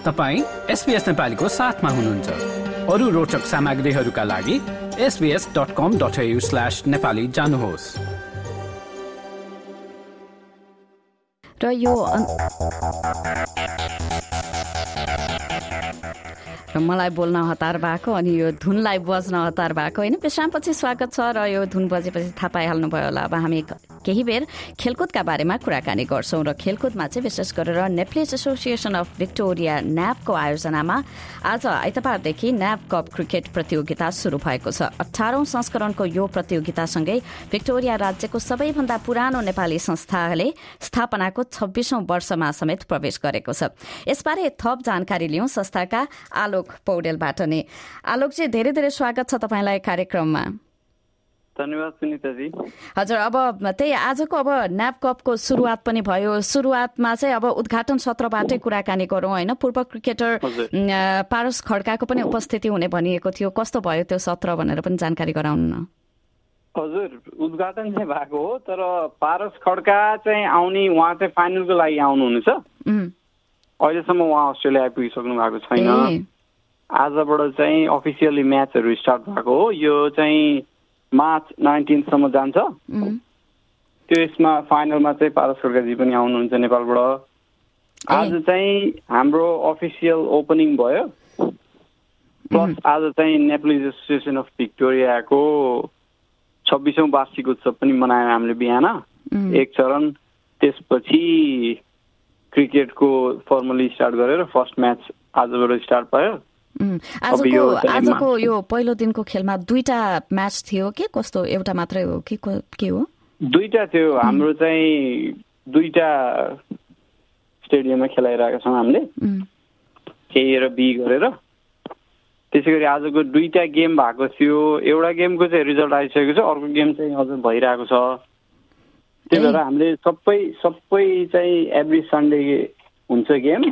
तपाईँ एसपिएस नेपालीको साथमा हुनुहुन्छ। अरू रोचक सामग्रीहरूका लागि SBS dot com dot slash Nepali जानुहोस्। र यो र मलाई बोल्न हतार भएको अनि यो धुनलाई बज्न हतार भएको होइन? विश्रामपछि स्वागत छ र यो धुन बजेपछि थाहा पाइहाल्नुभयो होला। अब हामी केही बेर खेलकुदका बारेमा कुराकानी गर्छौं र खेलकुदमा चाहिँ विशेष गरेर नेप्लिज एसोसिएसन अफ भिक्टोरिया न्यापको आयोजनामा आज आइतबारदेखि न्याप कप क्रिकेट प्रतियोगिता शुरू भएको छ। अठारौं संस्करणको यो प्रतियोगितासँगै भिक्टोरिया राज्यको सबैभन्दा पुरानो नेपाली संस्थाले स्थापनाको छब्बीसौं वर्षमा समेत प्रवेश गरेको छ। यसबारे थप जानकारी लिउँ संस्थाका आलोक पौडेलबाट नै। आलोक चाहिँ धेरै धेरै स्वागत छ तपाईँलाई कार्यक्रममा। धन्यवाद सुनिताजी। हजुर अब त्यही आजको अब न्याप कपको सुरुवात पनि भयो। सुरुवातमा चाहिँ अब उद्घाटन सत्रबाटै कुराकानी गरौँ होइन? पूर्व क्रिकेटर पारस खड्काको पनि उपस्थिति हुने भनिएको थियो। कस्तो भयो त्यो सत्र भनेर पनि जानकारी गराउनु? न हजुर उद्घाटन चाहिँ भएको हो तर पारस खड्का चाहिँ आउने उहाँ चाहिँ फाइनलको लागि आउनुहुनेछ। अहिलेसम्म उहाँ अस्ट्रेलिया आइपुगिसक्नु भएको छैन। आजबाट चाहिँ अफिसियली म्याचहरू स्टार्ट भएको हो। यो चाहिँ मार्च नाइन्टिनसम्म जान्छ। त्यो यसमा फाइनलमा चाहिँ पारस खड्काजी पनि आउनुहुन्छ नेपालबाट। आज चाहिँ हाम्रो अफिसियल ओपनिङ भयो। प्लस आज चाहिँ नेप्लिज एसोसिएसन अफ भिक्टोरियाको छब्बिसौँ वार्षिक उत्सव पनि मनायौँ हामीले बिहान एक चरण त्यसपछि क्रिकेटको फर्मली स्टार्ट गरेर फर्स्ट म्याच आजबाट स्टार्ट भयो। आजको आजको यो पहिलो दिनको खेलमा दुईटा म्याच थियो के कस्तो? एउटा मात्रै हो कि के हो? दुईटा थियो। हाम्रो चाहिँ दुईटा स्टेडियममा खेलाइरहेका छौँ हामीले। ए र बी गरेर। त्यसै गरी आजको दुईटा गेम भएको थियो। एउटा गेमको चाहिँ रिजल्ट आइसकेको छ। अर्को गेम चाहिँ अझ भइरहेको छ। त्यही भएर हामीले सबै सबै चाहिँ एभ्री सन्डे हुन्छ गेम।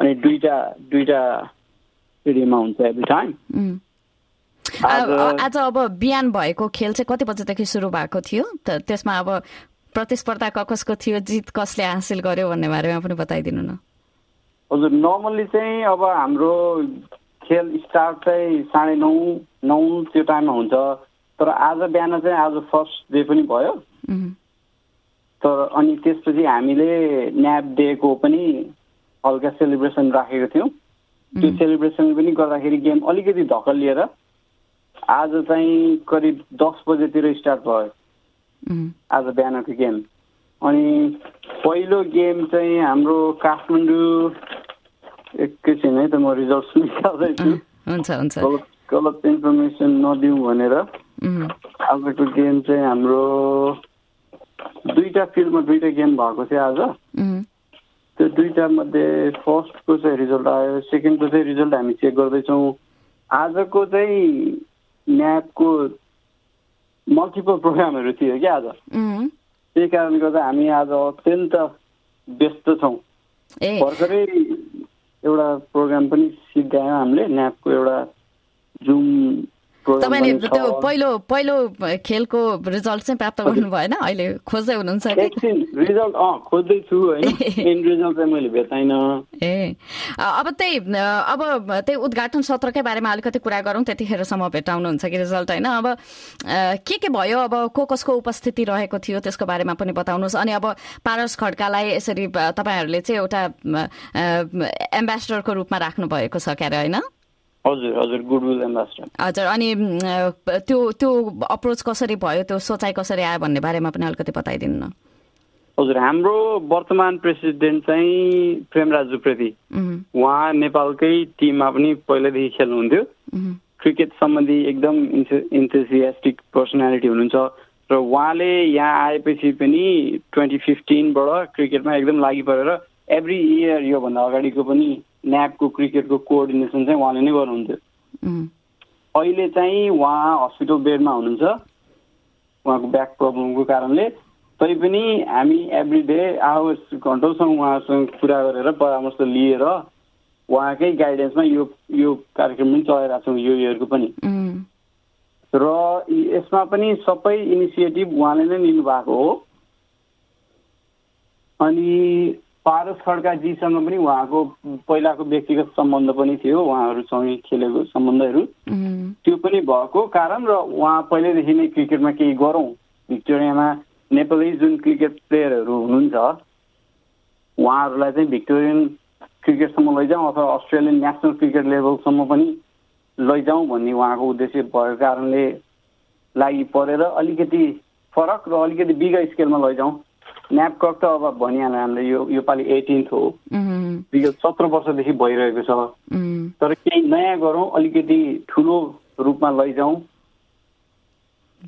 अनि दुईटा दुईटा स्टेडियममा हुन्छ एभ्री टाइम आज अब बिहान भएको खेल चाहिँ कति बजेदेखि सुरु भएको थियो? त्यसमा अब प्रतिस्पर्धा कसको थियो जित कसले हासिल गर्यो भन्ने बारेमा पनि बताइदिनु न। हजुर नर्मल्ली चाहिँ अब हाम्रो खेल स्टार्ट चाहिँ साढे नौ नौ त्यो टाइममा हुन्छ। तर आज बिहान चाहिँ आज फर्स्ट डे पनि भयो। तर अनि त्यसपछि हामीले न्याप डेको पनि हल्का सेलिब्रेसन राखेको थियौँ। त्यो सेलिब्रेसन पनि गर्दाखेरि गेम अलिकति धक्का लिएर आज चाहिँ करिब दस बजेतिर स्टार्ट भयो। आज बिहानको गेम अनि पहिलो गेम चाहिँ हाम्रो काठमाडौँ एकैछिन है त म रिजल्ट निकाल्दैछु गलत इन्फर्मेसन नदिउँ भनेर। आजको गेम चाहिँ हाम्रो दुईटा फिल्डमा दुईटा गेम भएको थियो आज। त्यो दुईवटा मध्ये फर्स्टको चाहिँ रिजल्ट आयो सेकेन्डको चाहिँ रिजल्ट हामी चेक गर्दैछौँ। आजको चाहिँ न्यापको मल्टिपल प्रोग्रामहरू थियो क्या आज। त्यही कारणले गर्दा हामी आज अत्यन्त व्यस्त छौँ। भर्खरै एउटा प्रोग्राम पनि सिकायौँ हामीले न्यापको एउटा जुम तपाईँले त्यो पहिलो पहिलो खेलको रिजल्ट चाहिँ प्राप्त गर्नु भएन अहिले खोज्दै हुनुहुन्छ रिजल्ट खोज्दैछु ए अब त्यही अब त्यही उद्घाटन सत्रकै बारेमा अलिकति कुरा गरौँ त्यतिखेरसम्म भेटाउनुहुन्छ कि रिजल्ट होइन? अब के के भयो? अब को कसको उपस्थिति रहेको थियो? त्यसको बारेमा पनि बताउनुहोस्। अनि अब पारस खड्कालाई यसरी तपाईँहरूले चाहिँ एउटा एम्बेसडरको रूपमा राख्नु भएको छ क्यारे होइन? हजुर हजुर गुडविल एम्बेसडर हजुर अनि त्यो त्यो अप्रोच कसरी भयो त्यो सोचाइ कसरी आयो भन्ने बारेमा पनि अलिकति बताइदिनु न। हजुर हाम्रो वर्तमान प्रेसिडेन्ट चाहिँ प्रेमराज जुप्रेती। उहाँ नेपालकै टिममा पनि पहिल्यैदेखि खेल्नुहुन्थ्यो। क्रिकेट सम्बन्धी एकदम इन्थेसियास्टिक पर्सनालिटी हुनुहुन्छ। र उहाँले यहाँ आएपछि पनि ट्वेन्टी फिफ्टिनबाट क्रिकेटमा एकदम लागि परेर एभ्री इयर योभन्दा अगाडिको पनि न्यापको क्रिकेटको कोअर्डिनेसन चाहिँ उहाँले नै गर्नुहुन्थ्यो। अहिले चाहिँ उहाँ हस्पिटल बेडमा हुनुहुन्छ। उहाँको ब्याक प्रब्लमको कारणले। तैपनि हामी एभ्री डे आवर्स घन्टौँसँग उहाँसँग कुरा गरेर परामर्श लिएर उहाँकै गाइडेन्समा यो यो कार्यक्रम पनि चलाइरहेको छौँ यो इयरको पनि। र यसमा पनि सबै इनिसिएटिभ उहाँले नै लिनुभएको हो। अनि पारस खड्काजीसँग पनि उहाँको पहिलाको व्यक्तिगत सम्बन्ध पनि थियो उहाँहरूसँग खेलेको सम्बन्धहरू। त्यो पनि भएको कारण र उहाँ पहिल्यैदेखि नै क्रिकेटमा केही गरौँ। भिक्टोरियामा नेपाली जुन क्रिकेट प्लेयरहरू हुनुहुन्छ उहाँहरूलाई चाहिँ भिक्टोरियन क्रिकेटसम्म लैजाउँ अथवा अस्ट्रेलियन नेसनल क्रिकेट लेभलसम्म पनि लैजाउँ भन्ने उहाँको उद्देश्य भएको कारणले लागि परेर अलिकति फरक र अलिकति बिग स्केलमा लैजाउँ। न्यापकक त अब भनिहाल्यो हामीले यो योपालि एटिन्थ हो। विगत सत्र वर्षदेखि भइरहेको छ। तर केही नयाँ गरौँ अलिकति ठुलो रूपमा लैजाउँ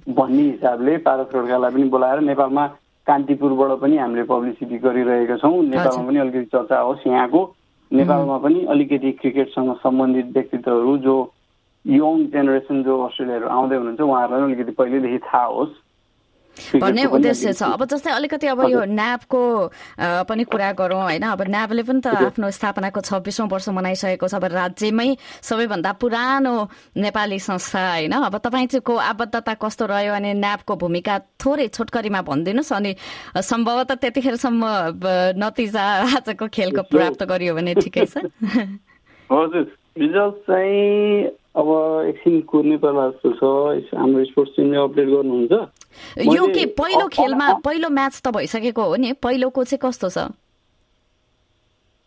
भन्ने हिसाबले पारस रोडकालाई पनि बोलाएर नेपालमा कान्तिपुरबाट पनि हामीले पब्लिसिटी गरिरहेका छौँ। नेपालमा पनि अलिकति चर्चा होस् यहाँको। नेपालमा पनि अलिकति क्रिकेटसँग सम्बन्धित व्यक्तित्वहरू जो यङ जेनेरेसन जो अस्ट्रेलियाहरू आउँदै हुनुहुन्छ उहाँहरूलाई अलिकति पहिल्यैदेखि थाहा होस्। भन्ने उद्देश्य छ। अब जस्तै अलिकति अब यो न्यापको पनि कुरा गरौँ होइन। अब न्यापले पनि त आफ्नो स्थापनाको छब्बिसौँ वर्ष मनाइसकेको छ। अब राज्यमै सबैभन्दा पुरानो नेपाली संस्था होइन। अब तपाईँको आबद्धता कस्तो रह्यो अनि न्यापको भूमिका थोरै छोटकरीमा भनिदिनुहोस् अनि सम्भवतः त्यतिखेरसम्म नतिजा आजको खेलको प्राप्त गरियो भने ठिकै छ। हजुर। रिजल्ट चाहिँ अब एकछिन कुर्ने पर्ला जस्तो छ हाम्रो स्पोर्ट्स टिमले अपडेट गर्नुहुन्छ। यो के पहिलो खेलमा पहिलो म्याच त भइसकेको हो नि पहिलोको चाहिँ कस्तो छ?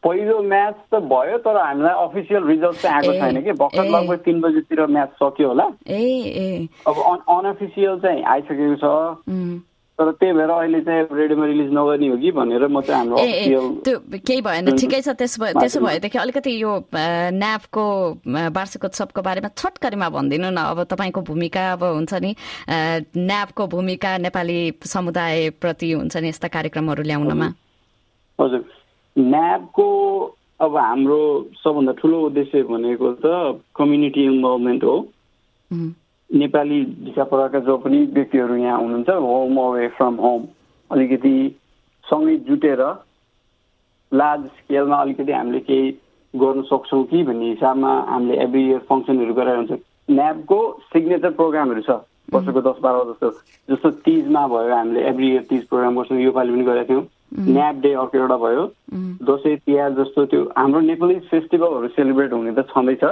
पहिलो म्याच त भयो तर हामीलाई अफिसियल रिजल्ट चाहिँ आएको छैन कि। भर्खर लगभग तिन बजीतिर म्याच सक्यो होला। ए अब अनअफिसियल चाहिँ आइसकेको छ। तर त्यही भएर अहिले चाहिँ रेडियोमा रिलिज नगर्ने हो कि भनेर म चाहिँ हाम्रो त्यो केही भएन ठिकै छ त्यसो भए त्यसो भएदेखि अलिकति यो न्यापको वार्षिकोत्सवको बारेमा छोटकरीमा भनिदिनु न। अब तपाईँको भूमिका अब हुन्छ नि न्यापको भूमिका नेपाली समुदायप्रति हुन्छ नि यस्ता कार्यक्रमहरू ल्याउनमा। हजुर। न्यापको अब हाम्रो सबभन्दा ठुलो उद्देश्य भनेको त कम्युनिटी इन्भल्भमेन्ट हो। नेपाली भिसा जो पनि व्यक्तिहरू यहाँ हुनुहुन्छ होम अवे फ्रम होम अलिकति सँगै जुटेर लार्ज स्केलमा अलिकति हामीले केही गर्नु सक्छौँ कि भन्ने हिसाबमा हामीले एभ्री इयर फङ्सनहरू गराइरहन्छ न्याबको सिग्नेचर प्रोग्रामहरू छ वर्षको दस बाह्र जस्तो जस्तो तिजमा भयो हामीले एभ्री इयर तिज प्रोग्राम गर्छौँ योपालि पनि गरेका थियौँ। न्याब डे अर्को एउटा भयो। दसैँ तिहार जस्तो त्यो हाम्रो नेपाली फेस्टिभलहरू सेलिब्रेट हुने त छँदैछ।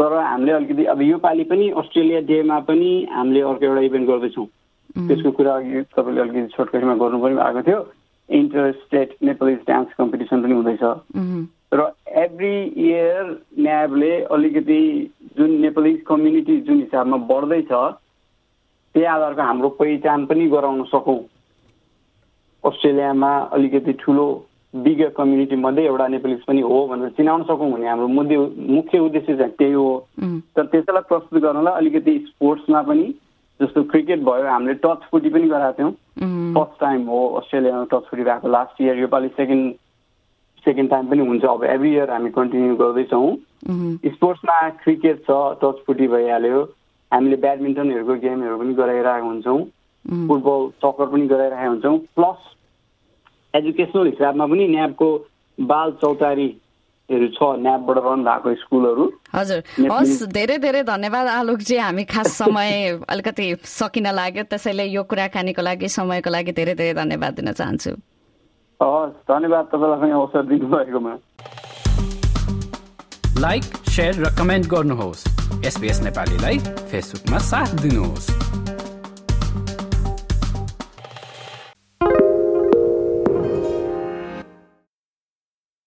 तर हामीले अलिकति अब योपालि पनि अस्ट्रेलिया डेमा पनि हामीले अर्को एउटा इभेन्ट गर्दैछौँ। त्यसको कुरा अघि तपाईँले अलिकति छोटकरीमा गर्नु पनि आएको थियो। Inter state Nepali dance competition पनि हुँदैछ। र एभ्री इयर न्याबले अलिकति जुन नेपाली कम्युनिटी जुन हिसाबमा बढ्दैछ त्यही आधारको हाम्रो पहिचान पनि गराउन सकौँ। अस्ट्रेलियामा अलिकति ठुलो बिग कम्युनिटी मध्ये एउटा नेपालिज पनि हो भनेर चिनाउन सकौँ भन्ने हाम्रो मुद्दे मुख्य उद्देश्य चाहिँ त्यही हो। तर त्यसैलाई प्रस्तुत गर्नलाई अलिकति स्पोर्ट्समा पनि जस्तो क्रिकेट भयो हामीले टच फुटी पनि गराएको थियौँ। फर्स्ट टाइम हो अस्ट्रेलियामा टच फुटी भएको लास्ट इयर योपालि सेकेन्ड सेकेन्ड टाइम पनि हुन्छ। अब एभ्री इयर हामी कन्टिन्यू गर्दैछौँ। स्पोर्ट्समा क्रिकेट छ टच फुटी भइहाल्यो। हामीले ब्याडमिन्टनहरूको गेमहरू पनि गराइरहेको हुन्छौँ। फुटबल सकर पनि गराइरहेका हुन्छौँ। प्लस एजुकेसनल हिसाबमा पनि न्याबको बाल चौतारीहरू छ न्याबबाट रन भएको स्कुलहरू। हजुर। हस् धेरै धेरै धन्यवाद आलोकजी। हामी खास समय अलिकति सकिन लाग्यो। त्यसैले यो कुराकानीको लागि समयको लागि धेरै धेरै धन्यवाद दिन चाहन्छु। हस् धन्यवाद तपाईँलाई अवसर दिनुभएकोमा। लाइक सेयर र कमेन्ट गर्नुहोस्। एसपिएस नेपालीलाई फेसबुकमा साथ दिनुहोस्।